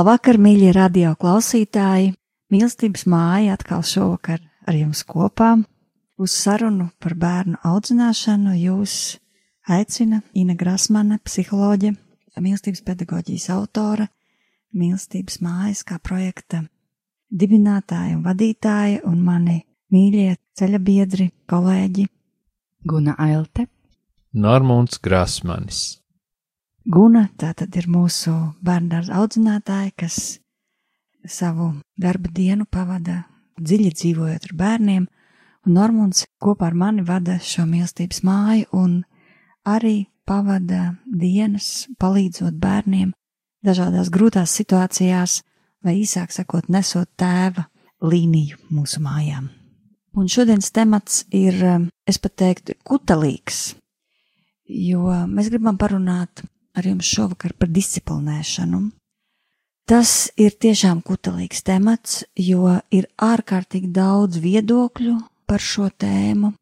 Labvakar, mīļie radio klausītāji! Mīlestības māja atkal šovakar ar jums kopā. Uz sarunu par bērnu audzināšanu jūs aicina Ina Grasmane, psiholoģe, mīlestības pedagoģijas autore, mīlestības mājas kā projekta dibinātāja un vadītāja un mani mīļie ceļa biedri, kolēģi Guna Ailte, Normons Grasmanis. Guna tā tad ir mūsu bērndārza audzinātāja, kas savu darba dienu pavada dziļi dzīvojot ar bērniem, un Normons kopā ar mani vada šo mīlestības māju un arī pavada dienas palīdzot bērniem dažādās grūtās situācijās, vai īsāk sakot, nesot tēva līniju mūsu mājām. Un šodienas temats ir, es pat teiktu, kutelīgs, jo mēs gribam parunāt ar jums šovakar par disciplinēšanu. Tas ir tiešām kutelīgs temats, jo ir ārkārtīgi daudz viedokļu par šo tēmu,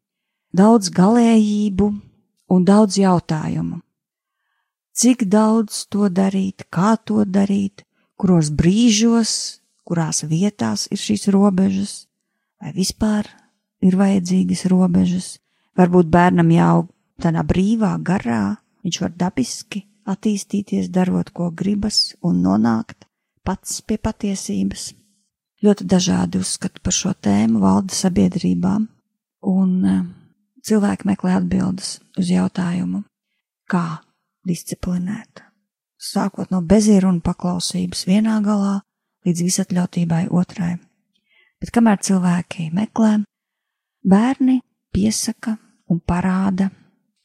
daudz galējību un daudz jautājumu. Cik daudz to darīt, kā to darīt, kuros brīžos, kurās vietās ir šīs robežas, vai vispār ir vajadzīgas robežas. Varbūt bērnam jāaug tādā brīvā garā, viņš var dabiski attīstīties, darot, ko gribas, un nonākt pats pie patiesības. Ļoti dažādi uzskati par šo tēmu valda sabiedrībā, un uh, cilvēki meklē atbildes uz jautājumu, kā disciplinēt. Sākot no bezierunu paklausības vienā galā līdz visatļautībai otrai. Bet kamēr cilvēki meklē, bērni piesaka un parāda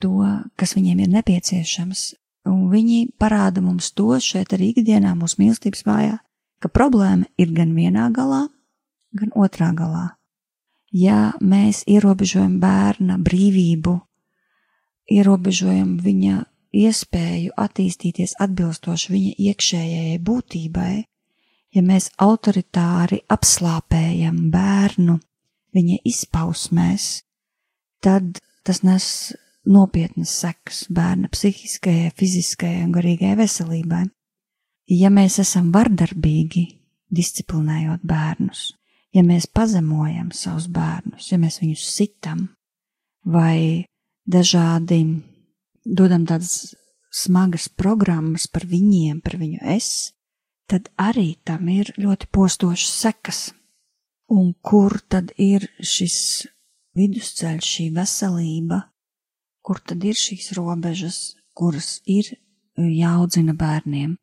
to, kas viņiem ir nepieciešams, un viņi parāda mums to šeit arī ikdienā mūsu mīlestības mājā, ka problēma ir gan vienā galā, gan otrā galā. Ja mēs ierobežojam bērna brīvību, ierobežojam viņa iespēju attīstīties atbilstoši viņa iekšējai būtībai, ja mēs autoritāri apslāpējam bērnu viņa izpausmēs, tad tas nes nopietnas sekas bērna psihiskajai, fiziskajai un garīgajai veselībai. Ja mēs esam vardarbīgi, disciplinējot bērnus, ja mēs pazemojam savus bērnus, ja mēs viņus sitam vai dažādi dodam tādas smagas programmas par viņiem, par viņu es, tad arī tam ir ļoti postošas sekas. Un kur tad ir šis vidusceļš, šī veselība, kur tad ir šīs robežas, kuras ir e, jāaudzina bērniem,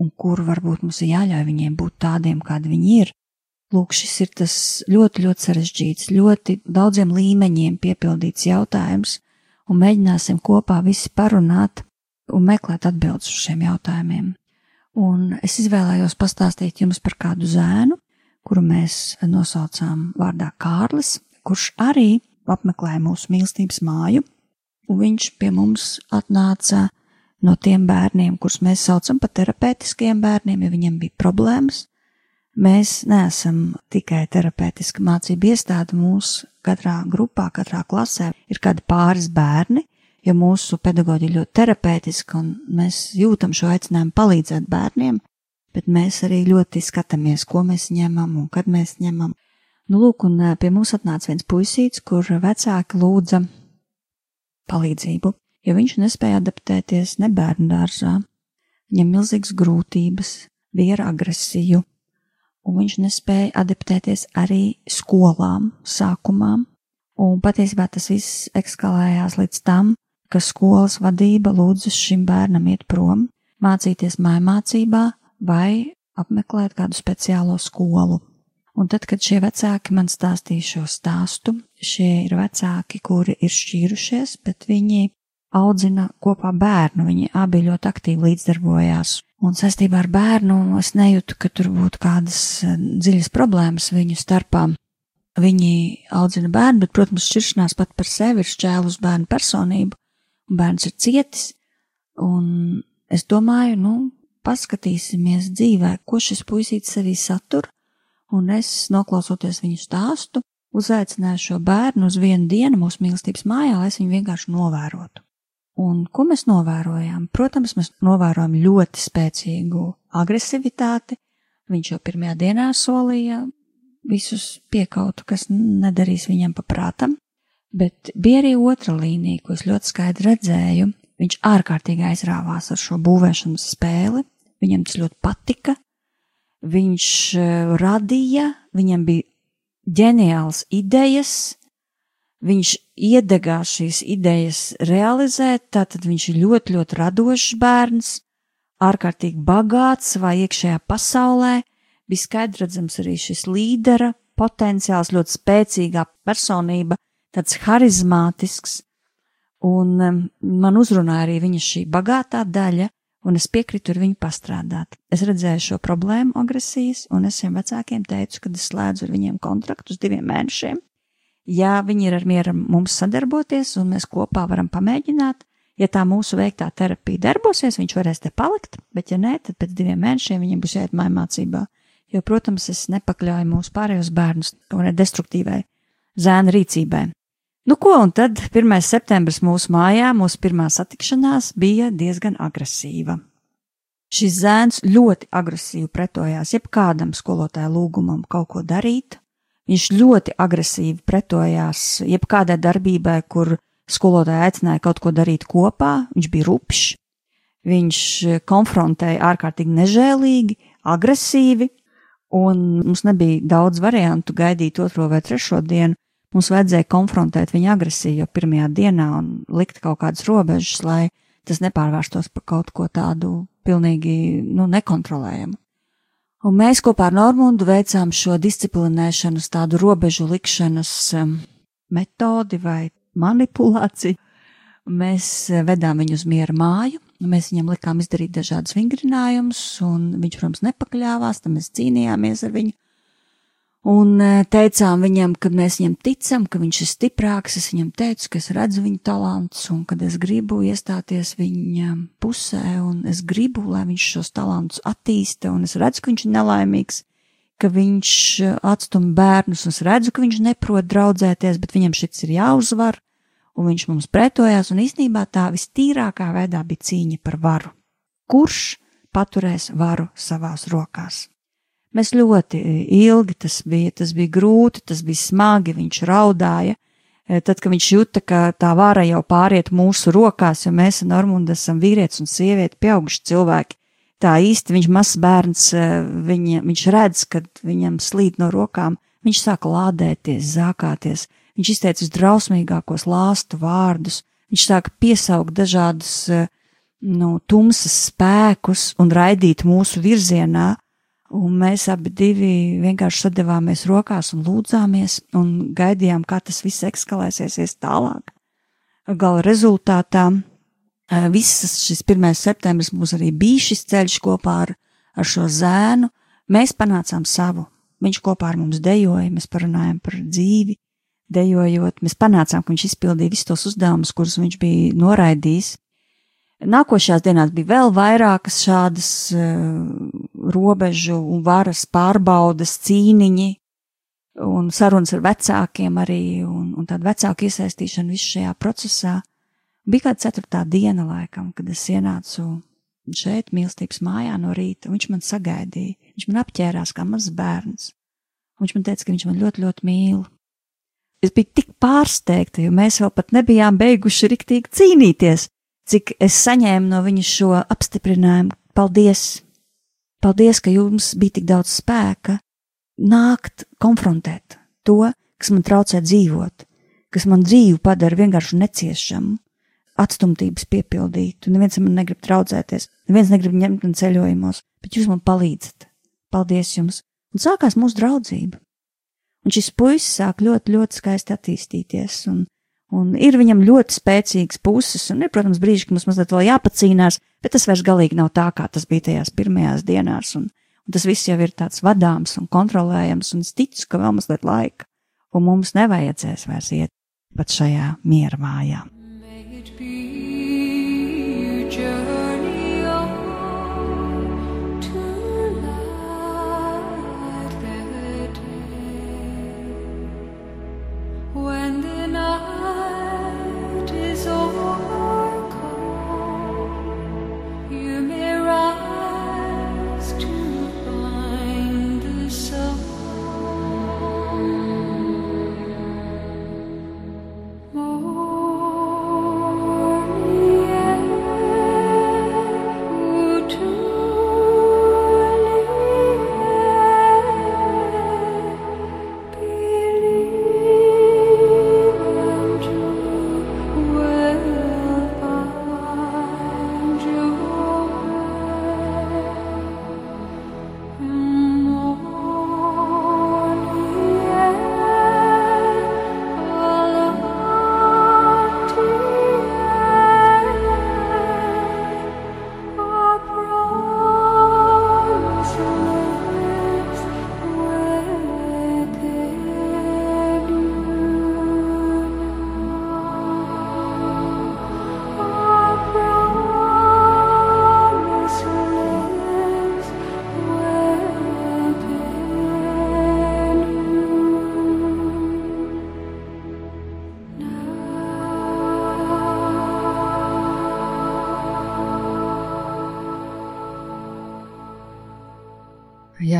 un kur varbūt mums ir jāļauj viņiem būt tādiem, kādi viņi ir. Lūk, šis ir tas ļoti, ļoti sarežģīts, ļoti daudziem līmeņiem piepildīts jautājums, un mēģināsim kopā visi parunāt un meklēt atbildes uz šiem jautājumiem. Un es izvēlējos pastāstīt jums par kādu zēnu, kuru mēs nosaucām vārdā Kārlis, kurš arī apmeklēja mūsu mīlestības māju, un viņš pie mums atnāca no tiem bērniem, kurus mēs saucam par terapeitiskiem bērniem, ja viņiem bija problēmas. Mēs neesam tikai terapeitiska mācība iestāde, mūsu katrā grupā, katrā klasē ir kādi pāris bērni, jo mūsu pedagoģi ir ļoti terapeitiski un mēs jūtam šo aicinājumu palīdzēt bērniem, bet mēs arī ļoti skatāmies, ko mēs ņemam un kad mēs ņemam. Nu, lūk, un pie mums atnāca viens puisīts, kur vecāki lūdza palīdzību, jo viņš nespēja adaptēties ne bērnu dārzā. Viņam milzīgas grūtības, bija ar agresiju, un viņš nespēja adaptēties arī skolām sākumā. Un patiesībā tas viss ekskalējās līdz tam, ka skolas vadība lūdza šim bērnam iet prom, mācīties mājmācībā vai apmeklēt kādu speciālo skolu. Un tad, kad šie vecāki man stāstīja šo stāstu, šie ir vecāki, kuri ir šķīrušies, bet viņi audzina kopā bērnu. Viņi abi ļoti aktīvi līdzdarbojās. Un saistībā ar bērnu es nejūtu, ka tur būtu kādas eh, dziļas problēmas viņu starpā. Viņi audzina bērnu, bet, protams, šķiršanās pat par sevi ir šķēlus bērnu personību, un bērns ir cietis. Un es domāju, nu, paskatīsimies dzīvē, ko šis puisītis sevī satur, un es, noklausoties viņu stāstu, uzaicināju šo bērnu uz vienu dienu mūsu mīlestības mājā, lai es viņu vienkārši novērotu. Un ko mēs novērojām? Protams, mēs novērojam ļoti spēcīgu agresivitāti. Viņš jau pirmajā dienā solīja visus piekautu, kas nedarīs viņam paprātam, bet bija arī otra līnija, ko es ļoti skaidri redzēju. Viņš ārkārtīgi aizrāvās ar šo būvēšanas spēli, viņam tas ļoti patika, viņš eh, radīja, viņam bija ģeniāls idejas, viņš iedegās šīs idejas realizēt, tātad viņš ir ļoti, ļoti radošs bērns, ārkārtīgi bagāts savā iekšējā pasaulē, bija skaidrredzams arī šis līdera potenciāls, ļoti spēcīgā personība, tāds harizmātisks, un um, man uzrunāja arī viņa šī bagātā daļa, un es piekritu ar viņu pastrādāt. Es redzēju šo problēmu agresijas, un es šiem vecākiem teicu, ka es slēdzu ar viņiem kontraktu uz diviem mēnešiem. Ja viņi ir ar mieru mums sadarboties, un mēs kopā varam pamēģināt, ja tā mūsu veiktā terapija darbosies, viņš varēs te palikt, bet ja nē, tad pēc diviem mēnešiem viņam būs jāiet mājmācībā. Jo, protams, es nepakļauju mūsu pārējos bērnus kaut kādai destruktīvai zēna rīcībai. Nu, ko, un tad 1. septembris mūsu mājā, mūsu pirmā satikšanās bija diezgan agresīva. Šis zēns ļoti agresīvi pretojās jebkādam skolotāja lūgumam kaut ko darīt. Viņš ļoti agresīvi pretojās jebkādai darbībai, kur skolotāja aicināja kaut ko darīt kopā. Viņš bija rupšs, viņš konfrontēja ārkārtīgi nežēlīgi, agresīvi, un mums nebija daudz variantu gaidīt otro vai trešo dienu. Mums vajadzēja konfrontēt viņa agresiju jau pirmajā dienā un likt kaut kādas robežas, lai tas nepārvērstos par kaut ko tādu pilnīgi nu, nekontrolējumu. Un mēs kopā ar Normundu veicām šo disciplinēšanas, tādu robežu likšanas um, metodi vai manipulāciju. Mēs uh, vedām viņu uz miera māju, mēs viņam likām izdarīt dažādus vingrinājumus, un viņš, protams, nepakļāvās, tad mēs cīnījāmies ar viņu un e, teicām viņam, ka mēs viņam ticam, ka viņš ir stiprāks. Es viņam teicu, ka es redzu viņa talantus un ka es gribu iestāties viņa pusē un es gribu, lai viņš šos talantus attīsta un es redzu, ka viņš ir nelaimīgs, ka viņš e, atstum bērnus un es redzu, ka viņš neprot draudzēties, bet viņam šis ir jāuzvar un viņš mums pretojās un īstenībā tā vistīrākā veidā bija cīņa par varu. Kurš paturēs varu savās rokās? Mēs ļoti e, ilgi tas bija, tas bija grūti, tas bija smagi, viņš raudāja. E, tad, kad viņš jūta, ka tā vara jau pāriet mūsu rokās, jo mēs ar Normundu esam vīrietis un sieviete, pieauguši cilvēki, tā īsti viņš mazs bērns, e, viņa, viņš redz, kad viņam slīd no rokām, viņš sāk lādēties, zākāties, viņš izteica drausmīgākos lāstu vārdus, viņš sāk piesaukt dažādus, nu, tumsas spēkus un raidīt mūsu virzienā, Un mēs abi divi vienkārši sadavāmies rokās un lūdzāmies un gaidījām, kā tas viss ekskalēsies tālāk. Gala rezultātā visas šis 1. septembris mums arī bija šis ceļš kopā ar, ar šo zēnu. Mēs panācām savu. Viņš kopā ar mums dejoja, mēs parunājām par dzīvi, dejojot. Mēs panācām, ka viņš izpildīja visus tos uzdevumus, kurus viņš bija noraidījis. Nākošajās dienās bija vēl vairākas šādas uh, robežu un varas pārbaudas cīniņi un sarunas ar vecākiem arī un, un tāda vecāka iesaistīšana visu šajā procesā. Bija kāda ceturtā diena laikam, kad es ienācu šeit mīlestības mājā no rīta, un viņš man sagaidīja. Viņš man apķērās kā mazs bērns. Viņš man teica, ka viņš man ļoti, ļoti mīl. Es biju tik pārsteigta, jo mēs vēl pat nebijām beiguši riktīgi cīnīties cik es saņēmu no viņa šo apstiprinājumu. Paldies! Paldies, ka jums bija tik daudz spēka nākt konfrontēt to, kas man traucē dzīvot, kas man dzīvi padara vienkārši neciešamu, atstumtības piepildītu. Neviens man negrib traucēties, neviens negrib ņemt man ceļojumos, bet jūs man palīdzat. Paldies jums! Un sākās mūsu draudzība. Un šis puisis sāk ļoti, ļoti skaisti attīstīties, un Un ir viņam ļoti spēcīgas puses, un ir, protams, brīži, kad mums mazliet vēl jāpacīnās, bet tas vairs galīgi nav tā, kā tas bija tajās pirmajās dienās. Un, un tas viss jau ir tāds vadāms un kontrolējams, un es ticu, ka vēl mazliet laika, un mums nevajadzēs vairs iet pat šajā miera mājā.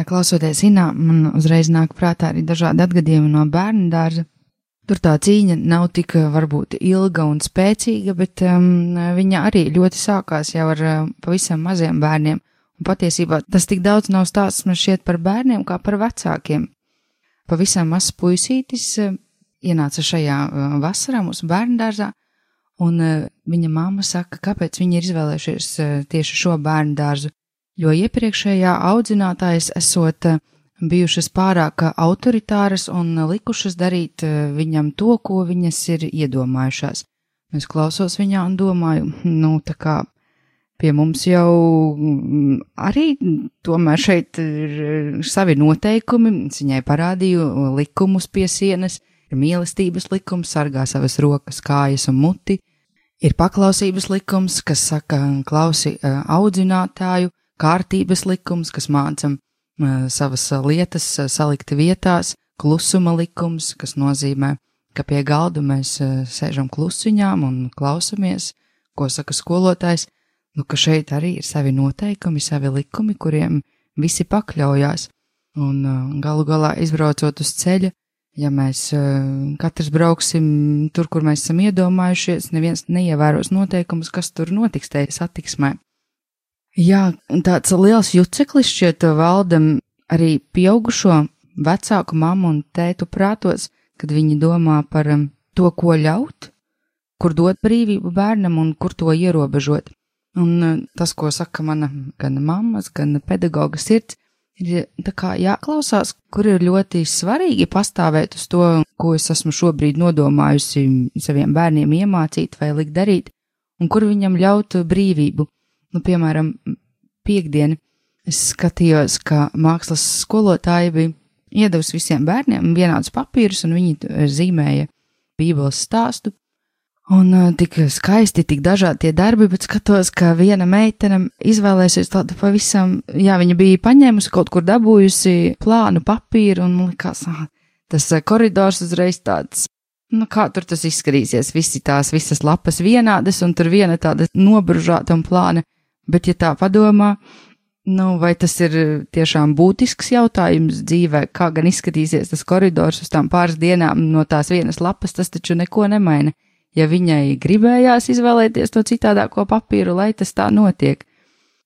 Klausoties Inā, man uzreiz nāk prātā arī dažādi atgadījumi no bērnu dārza. Tur tā cīņa nav tik eh, varbūt ilga un spēcīga, bet um, viņa arī ļoti sākās jau ar uh, pavisam maziem bērniem. Un patiesībā tas tik daudz nav stāsts man šķiet par bērniem kā par vecākiem. Pavisam mazs puisītis uh, ienāca šajā uh, vasarā mūsu bērnu dārzā, un uh, viņa mamma saka, kāpēc viņi ir izvēlējušies uh, tieši šo bērnu dārzu, jo iepriekšējā audzinātājas esot uh, bijušas pārāk autoritāras un likušas darīt eh, viņam to, ko viņas ir iedomājušās. Es klausos viņā un domāju, nu, tā kā pie mums jau mm, arī tomēr šeit ir savi noteikumi, viņai parādīju likumus pie sienas, ir mīlestības likums, sargā savas rokas, kājas un muti, ir paklausības likums, kas saka klausi eh, audzinātāju, kārtības likums, kas mācam savas lietas salikt vietās, klusuma likums, kas nozīmē, ka pie galda mēs sēžam klusiņām un klausamies, ko saka skolotājs, nu ka šeit arī ir savi noteikumi, savi likumi, kuriem visi pakļaujās, un galu galā izbraucot uz ceļa, ja mēs katrs brauksim tur, kur mēs esam iedomājušies, neviens neievēros noteikumus, kas tur notiks tajā satiksmē. Jā, tāds liels juceklis šķiet valdam arī pieaugušo vecāku mammu un tētu prātos, kad viņi domā par um, to, ko ļaut, kur dot brīvību bērnam un kur to ierobežot. Un uh, tas, ko saka mana gan mammas, gan pedagoga sirds, ir jāklausās, kur ir ļoti svarīgi pastāvēt uz to, ko es esmu šobrīd nodomājusi saviem bērniem iemācīt vai likt darīt, un kur viņam ļaut brīvību. Nu, piemēram, piekdienu es skatījos, ka mākslas skolotāja bija iedavusi visiem bērniem vienādus papīrus, un viņi zīmēja Bībeles stāstu. Un uh, tik skaisti, tik dažādi tie darbi, bet skatos, ka viena meitene izvēlēsies tādu pavisam, jā, viņa bija paņēmusi kaut kur dabūjusi plānu papīru, un likās, ah, tas koridors uzreiz tāds Nu, kā tur tas izskatīsies? Visi tās visas lapas vienādas, un tur viena tāda nobružāta un plāna. Bet, ja tā padomā, nu, vai tas ir tiešām būtisks jautājums dzīvē, kā gan izskatīsies tas koridors uz tām pāris dienām no tās vienas lapas, tas taču neko nemaina. Ja viņai gribējās izvēlēties to citādāko papīru, lai tas tā notiek.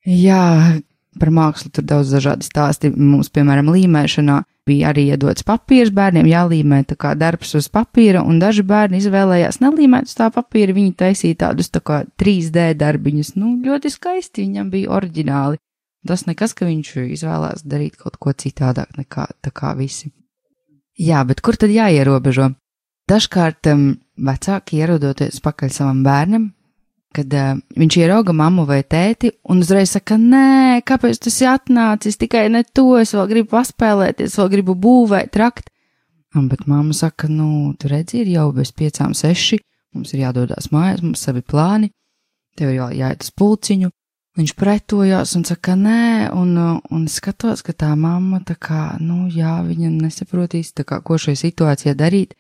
Jā, par mākslu tur daudz dažādi stāsti. Mums, piemēram, līmēšanā bija arī iedots papīrs bērniem, jālīmē tā kā darbs uz papīra, un daži bērni izvēlējās nelīmēt uz tā papīra, viņi taisīja tādus tā kā 3D darbiņus, nu, ļoti skaisti, viņam bija oriģināli. Tas nekas, ka viņš izvēlās darīt kaut ko citādāk nekā tā kā visi. Jā, bet kur tad jāierobežo? Dažkārt um, vecāki ierodoties pakaļ savam bērnam, kad uh, viņš ierauga mammu vai tēti un uzreiz saka, nē, kāpēc tu esi atnācis, tikai ne to, es vēl gribu paspēlēties, vēl gribu būvēt, rakt. Un, bet mamma saka, nu, tu redzi, ir jau bez piecām seši, mums ir jādodas mājās, mums savi plāni, tev ir jā, jāiet uz pulciņu. Viņš pretojās un saka, nē, un, uh, un skatos, ka tā mamma, tā kā, nu, jā, viņa nesaprotīs, tā kā, ko šajā situācijā darīt.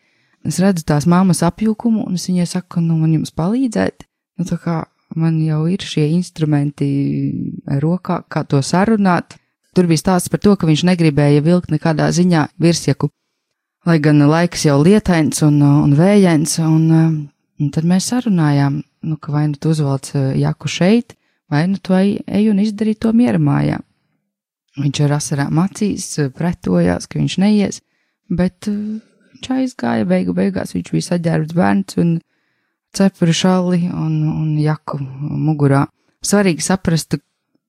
Es redzu tās mammas apjukumu, un es viņai saku, nu, man jums palīdzēt, nu, tā kā man jau ir šie instrumenti rokā, kā to sarunāt. Tur bija stāsts par to, ka viņš negribēja vilkt nekādā ziņā virsjaku, lai gan laiks jau lietains un, un vējains, un, un tad mēs sarunājām, nu, ka vai nu tu uzvelc uh, jaku šeit, vai nu tu ej, un izdari to miera mājā. Viņš ar asarām acīs uh, pretojās, ka viņš neies, bet uh, viņš aizgāja, beigu beigās viņš bija saģērbts bērns un cepuri šalli un, un jaku mugurā. Svarīgi saprast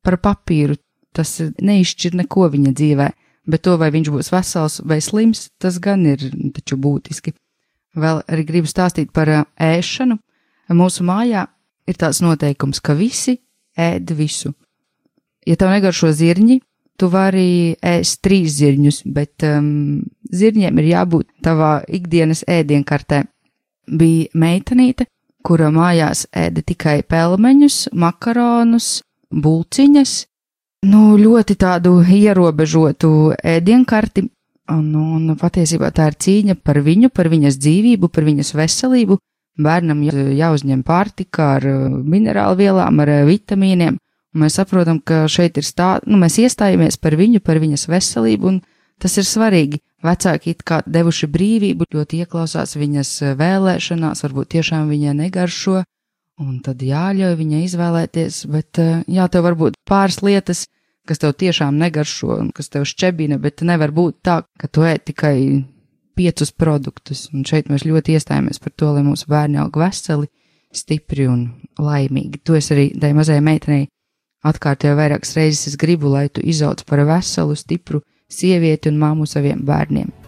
par papīru, tas neizšķir neko viņa dzīvē, bet to, vai viņš būs vesels vai slims, tas gan ir taču būtiski. Vēl arī gribu stāstīt par ā, ēšanu. Mūsu mājā ir tāds noteikums, ka visi ēd visu. Ja tev negaršo zirņi, tu vari ēst trīs zirņus, bet um, zirņiem ir jābūt tavā ikdienas ēdienkartē. Bija meitenīte, kura mājās ēda tikai pelmeņus, makaronus, bulciņas, nu, ļoti tādu ierobežotu ēdienkarti, un, un patiesībā tā ir cīņa par viņu, par viņas dzīvību, par viņas veselību. Bērnam jā- jāuzņem pārtika ar uh, minerālu vielām, ar uh, vitamīniem, un mēs saprotam, ka šeit ir stā, nu, mēs iestājamies par viņu, par viņas veselību, un tas ir svarīgi. Vecāki it kā devuši brīvību, ļoti ieklausās viņas uh, vēlēšanās, varbūt tiešām viņai negaršo, un tad jāļauj viņai izvēlēties, bet uh, jā, tev varbūt pāris lietas, kas tev tiešām negaršo un kas tev šķebina, bet nevar būt tā, ka tu ēd tikai piecus produktus, un šeit mēs ļoti iestājāmies par to, lai mūsu bērni aug veseli, stipri un laimīgi. To es arī tai mazajai meitenei atkārtoju vairākas reizes. Es gribu, lai tu izauc par veselu, stipru sievieti un māmu saviem bērniem.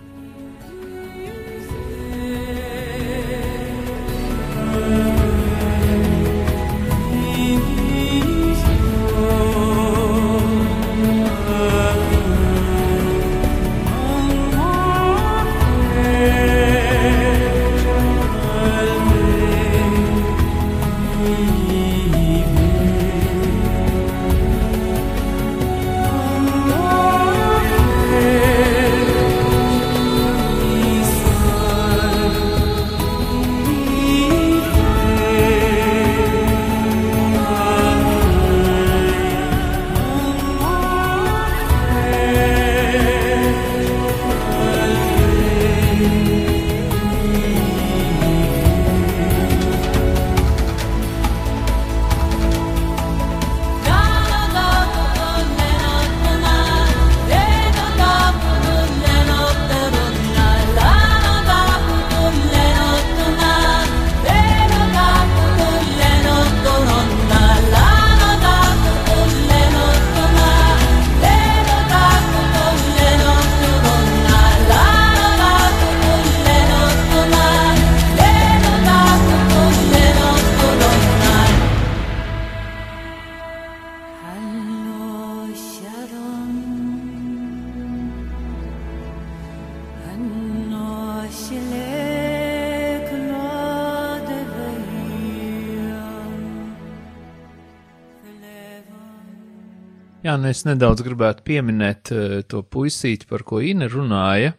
Jā, nu es nedaudz gribētu pieminēt uh, to puisīti, par ko Ina runāja.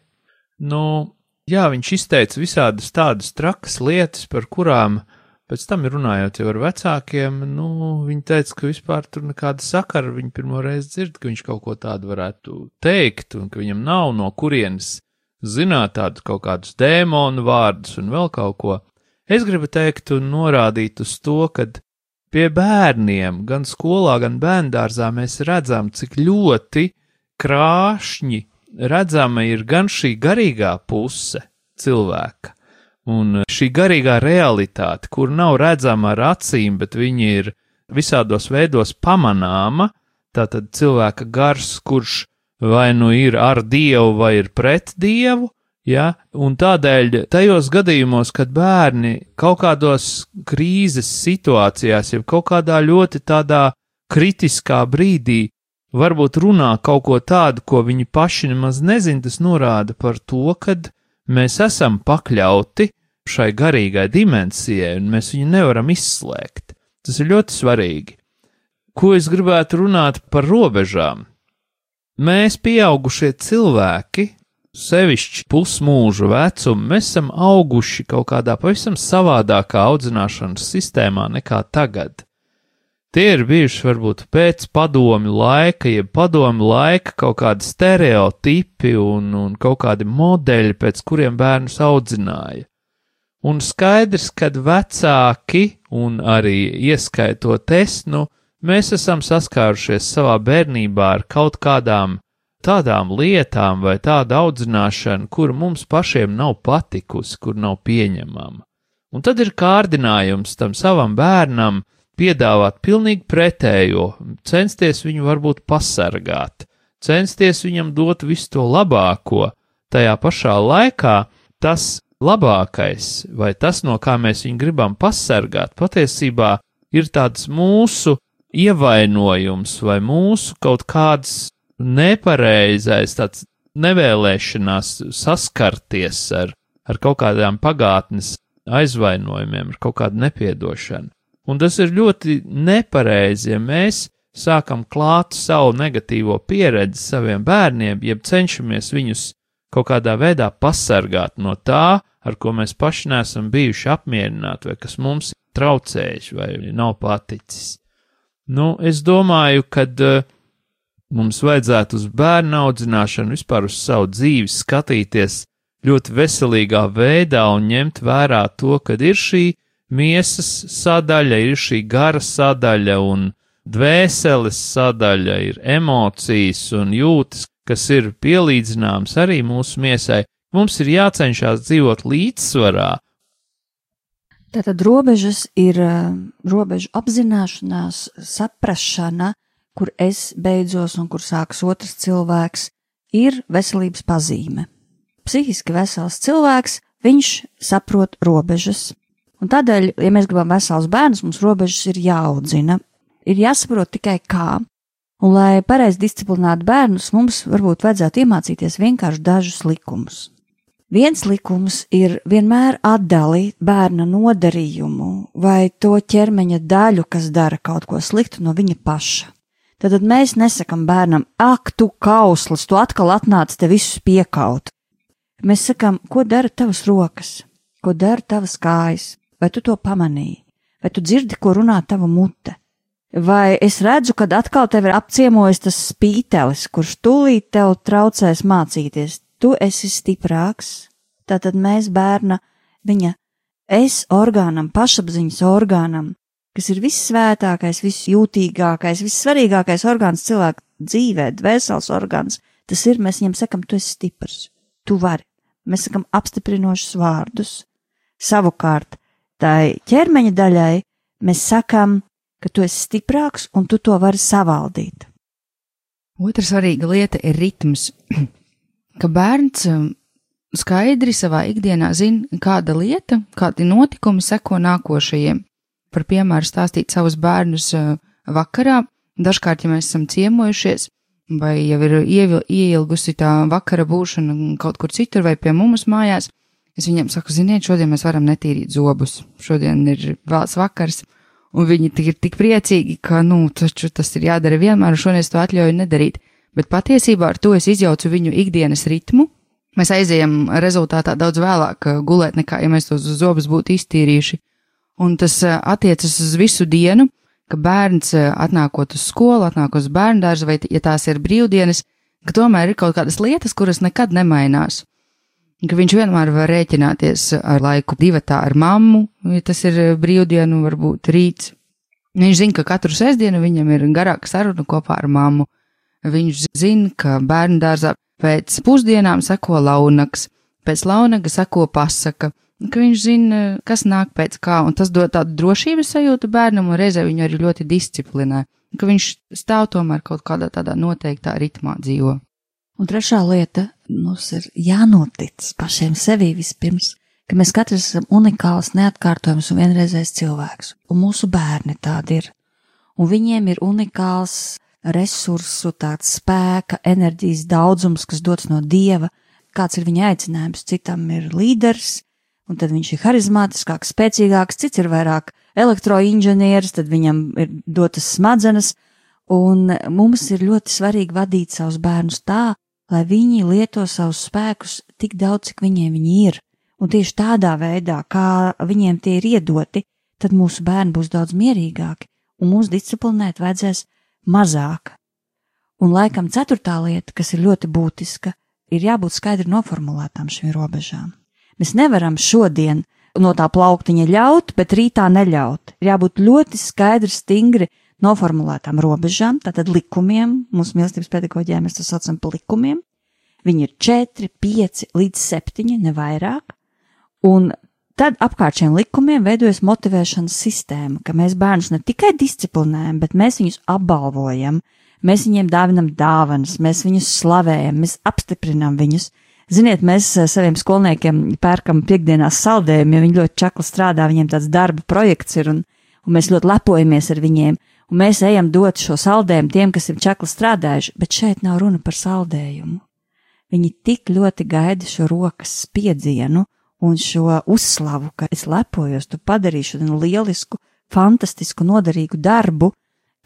Nu, jā, viņš izteica visādas tādas trakas lietas, par kurām pēc tam runājot jau ar vecākiem, nu, viņi teica, ka vispār tur nekāda sakara, viņi pirmo reizi dzird, ka viņš kaut ko tādu varētu teikt, un ka viņam nav no kurienes zināt tādu kaut kādus dēmonu vārdus un vēl kaut ko. Es gribu teikt un norādīt uz to, ka pie bērniem, gan skolā, gan bērndārzā mēs redzam, cik ļoti krāšņi redzama ir gan šī garīgā puse cilvēka, un šī garīgā realitāte, kur nav redzama ar acīm, bet viņi ir visādos veidos pamanāma, tātad cilvēka gars, kurš vai nu ir ar dievu vai ir pret dievu, Ja? Un tādēļ tajos gadījumos, kad bērni kaut kādos krīzes situācijās, jau kaut kādā ļoti tādā kritiskā brīdī, varbūt runā kaut ko tādu, ko viņi paši nemaz nezina, tas norāda par to, ka mēs esam pakļauti šai garīgai dimensijai, un mēs viņu nevaram izslēgt. Tas ir ļoti svarīgi. Ko es gribētu runāt par robežām? Mēs, pieaugušie cilvēki, sevišķi pusmūža vecumu, mēs esam auguši kaut kādā pavisam savādākā audzināšanas sistēmā nekā tagad. Tie ir bijuši varbūt pēc padomi laika, jeb padomi laika kaut kādi stereotipi un, un kaut kādi modeļi, pēc kuriem bērnus audzināja. Un skaidrs, ka vecāki, un arī ieskaitot es, nu, mēs esam saskārušies savā bērnībā ar kaut kādām tādām lietām vai tādu audzināšanu, kur mums pašiem nav patikusi, kur nav pieņemama. Un tad ir kārdinājums tam savam bērnam piedāvāt pilnīgi pretējo, censties viņu varbūt pasargāt, censties viņam dot visu to labāko, tajā pašā laikā tas labākais, vai tas, no kā mēs viņu gribam pasargāt, patiesībā ir tāds mūsu ievainojums vai mūsu kaut kāds nepareizais, tāds nevēlēšanās saskarties ar, ar kaut kādām pagātnes aizvainojumiem, ar kaut kādu nepiedošanu. Un tas ir ļoti nepareizi, ja mēs sākam klāt savu negatīvo pieredzi saviem bērniem, jeb cenšamies viņus kaut kādā veidā pasargāt no tā, ar ko mēs paši nesam bijuši apmierināti, vai kas mums traucējis, vai nav paticis. Nu, es domāju, ka uh, mums vajadzētu uz bērnu audzināšanu, vispār uz savu dzīvi skatīties ļoti veselīgā veidā un ņemt vērā to, ka ir šī miesas sadaļa, ir šī gara sadaļa un dvēseles sadaļa, ir emocijas un jūtas, kas ir pielīdzināmas arī mūsu miesai. Mums ir jācenšas dzīvot līdzsvarā. Tātad robežas ir uh, robežu apzināšanās, saprašana, kur es beidzos un kur sākas otrs cilvēks, ir veselības pazīme. Psihiski vesels cilvēks, viņš saprot robežas. Un tādēļ, ja mēs gribam vesels bērnus, mums robežas ir jāaudzina. Ir jāsaprot tikai kā. Un, lai pareizi disciplinētu bērnus, mums varbūt vajadzētu iemācīties vienkārši dažus likumus. Viens likums ir vienmēr atdalīt bērna nodarījumu vai to ķermeņa daļu, kas dara kaut ko sliktu no viņa paša. Tad mēs nesakām bērnam, ak, tu kauslis, tu atkal atnāc te visus piekaut. Mēs sakām, ko dara tavas rokas, ko dara tavas kājas, vai tu to pamanīji, vai tu dzirdi, ko runā tava mute. Vai es redzu, kad atkal tev ir apciemojis tas spītelis, kurš tūlīt tev traucēs mācīties, tu esi stiprāks, tātad mēs bērna, viņa es orgānam, pašapziņas orgānam, kas ir vissvētākais, visjūtīgākais, vissvarīgākais orgāns cilvēka dzīvē, dvēseles orgāns, tas ir, mēs viņam sakam, tu esi stiprs, tu vari. Mēs sakam apstiprinošus vārdus. Savukārt, tai ķermeņa daļai mēs sakam, ka tu esi stiprāks un tu to vari savaldīt. Otra svarīga lieta ir ritms, ka bērns um, skaidri savā ikdienā zina, kāda lieta, kādi notikumi seko nākošajiem par piemēru stāstīt savus bērnus uh, vakarā. Dažkārt, ja mēs esam ciemojušies, vai jau ir ieilgusi tā vakara būšana kaut kur citur vai pie mums mājās, es viņiem saku, ziniet, šodien mēs varam netīrīt zobus. Šodien ir vēls vakars, un viņi ir tik priecīgi, ka, nu, taču tas ir jādara vienmēr, un šodien es to atļauju nedarīt. Bet patiesībā ar to es izjaucu viņu ikdienas ritmu. Mēs aizējam rezultātā daudz vēlāk uh, gulēt, nekā ja mēs tos zobus būtu iztīrījuši un tas eh, attiecas uz visu dienu, ka bērns eh, atnākot uz skolu, atnākot uz bērnu dārzu, vai ja tās ir brīvdienas, ka tomēr ir kaut kādas lietas, kuras nekad nemainās. Ka viņš vienmēr var rēķināties ar laiku divatā ar mammu, ja tas ir eh, brīvdienu, varbūt rīts. Viņš zina, ka katru sestdienu viņam ir garāka saruna kopā ar mammu. Viņš zina, ka bērnu dārzā pēc pusdienām seko launaks, pēc launaga seko pasaka, ka viņš zina, kas nāk pēc kā, un tas dod tādu drošības sajūtu bērnam, un reizē viņu arī ļoti disciplinē, ka viņš stāv tomēr kaut kādā tādā noteiktā ritmā dzīvo. Un trešā lieta mums ir jānotic pašiem sevī vispirms, ka mēs katrs esam unikāls, neatkārtojams un vienreizējs cilvēks, un mūsu bērni tādi ir. Un viņiem ir unikāls resursu, tāds spēka, enerģijas daudzums, kas dots no dieva, kāds ir viņa aicinājums. Citam ir līderis, un tad viņš ir harizmātiskāks, spēcīgāks, cits ir vairāk elektroinženieris, tad viņam ir dotas smadzenes, un mums ir ļoti svarīgi vadīt savus bērnus tā, lai viņi lieto savus spēkus tik daudz, cik viņiem viņi ir, un tieši tādā veidā, kā viņiem tie ir iedoti, tad mūsu bērni būs daudz mierīgāki, un mūs disciplinēt vajadzēs mazāk. Un laikam ceturtā lieta, kas ir ļoti būtiska, ir jābūt skaidri noformulētām šīm robežām. Mēs nevaram šodien no tā plauktiņa ļaut, bet rītā neļaut. Ir jābūt ļoti skaidri, stingri noformulētām robežām, tātad likumiem. Mūsu mīlestības pedagoģijā mēs to saucam par likumiem. Viņi ir 4, 5 līdz 7, ne vairāk. Un tad apkārt šiem likumiem veidojas motivēšanas sistēma, ka mēs bērnus ne tikai disciplinējam, bet mēs viņus apbalvojam, mēs viņiem dāvinam dāvanas, mēs viņus slavējam, mēs apstiprinām viņus. Ziniet, mēs eh, saviem skolniekiem pērkam piekdienās saldējumu, jo viņi ļoti čakli strādā, viņiem tāds darba projekts ir, un, un mēs ļoti lepojamies ar viņiem, un mēs ejam dot šo saldējumu tiem, kas ir čakli strādājuši, bet šeit nav runa par saldējumu. Viņi tik ļoti gaida šo rokas spiedzienu un šo uzslavu, ka es lepojos, tu padarīšu šodien lielisku, fantastisku, noderīgu darbu,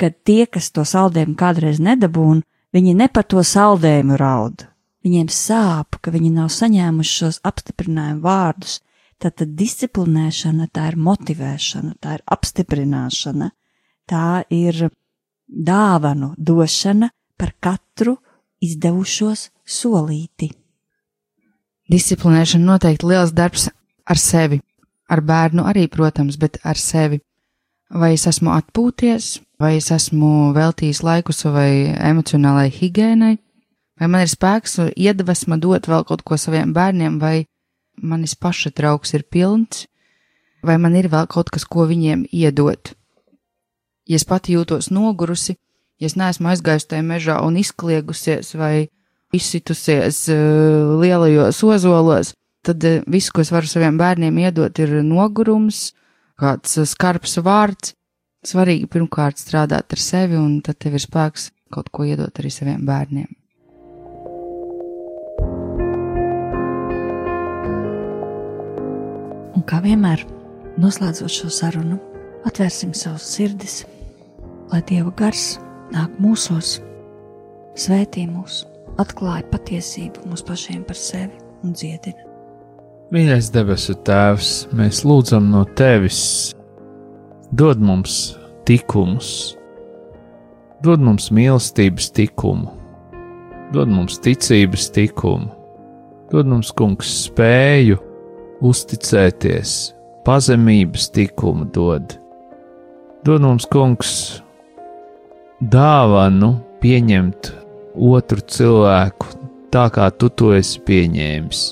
kad tie, kas to saldējumu kādreiz nedabūna, viņi ne par to saldējumu raud. Viņiem sāp, ka viņi nav saņēmuši šos apstiprinājumu vārdus. Tātad disciplinēšana, tā ir motivēšana, tā ir apstiprināšana, tā ir dāvanu došana par katru izdevušos solīti. Disciplinēšana noteikti liels darbs ar sevi, ar bērnu arī, protams, bet ar sevi. Vai es esmu atpūties, vai es esmu veltījis laiku savai emocionālai higiēnai, vai man ir spēks un iedvesma dot vēl kaut ko saviem bērniem, vai manis paša trauks ir pilns, vai man ir vēl kaut kas, ko viņiem iedot. Ja es pati jūtos nogurusi, ja es neesmu aizgājusi tajā mežā un izkliegusies vai izsitusies uh, lielajos ozolos, tad uh, viss, ko es varu saviem bērniem iedot, ir nogurums, kāds uh, skarbs vārds. Svarīgi pirmkārt strādāt ar sevi, un tad tev ir spēks kaut ko iedot arī saviem bērniem. Kā vienmēr, noslēdzot šo sarunu, atvērsim savus sirdis, lai Dieva gars nāk mūsos, svētī mūs, atklāja patiesību mums pašiem par sevi un dziedina. Mīļais debesu Tēvs, mēs lūdzam no Tevis, dod mums tikumus, dod mums mīlestības tikumu, dod mums ticības tikumu, dod mums, Kungs, spēju uzticēties, pazemības tikumu dod. Dod mums, Kungs, dāvanu pieņemt otru cilvēku tā, kā tu to esi pieņēmis.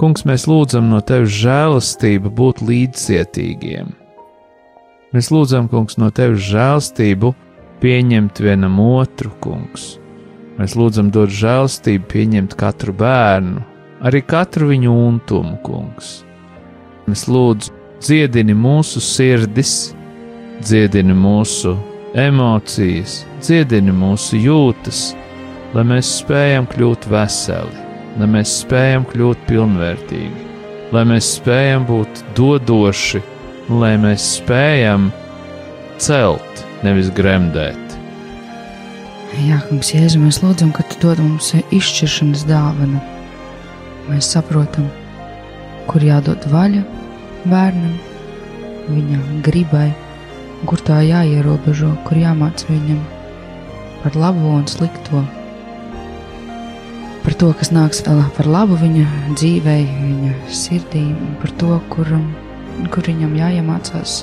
Kungs, mēs lūdzam no tevis žēlastību būt līdzcietīgiem. Mēs lūdzam, Kungs, no tevis žēlastību pieņemt vienam otru, Kungs. Mēs lūdzam dot žēlastību pieņemt katru bērnu, arī katru viņu untumu, Kungs. Mēs lūdzam, dziedini mūsu sirdis, dziedini mūsu emocijas, dziedini mūsu jūtas, lai mēs spējam kļūt veseli, lai mēs spējam kļūt pilnvērtīgi, lai mēs spējam būt dodoši, lai mēs spējam celt, nevis gremdēt. Jā, kungs, Jēzu, mēs lūdzam, ka tu dod mums izšķiršanas dāvanu. Mēs saprotam, kur jādod vaļa bērnam, viņa gribai, kur tā jāierobežo, kur jāmāc viņam par labo un slikto. Par to, kas nāks par labu viņa dzīvei, viņa sirdī, par to, kur, kur viņam jāiemācās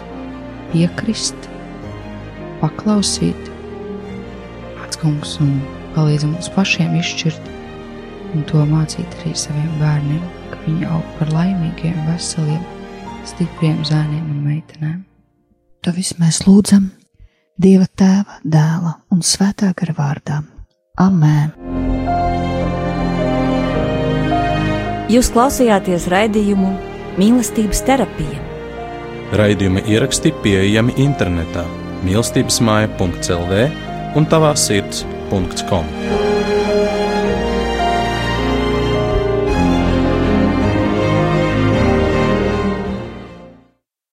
piekrist, paklausīt, atskungs un palīdz mums pašiem izšķirt un to mācīt arī saviem bērniem, ka viņi aug par laimīgiem, veseliem, stipriem zēniem un meitenēm. To visu mēs lūdzam Dieva tēva, dēla un svētā gara vārdā. Amen! Jūs klausījāties raidījumu Mīlestības terapija. Raidījuma ieraksti pieejami internetā mīlestības māja.clv un tavā sirds.com.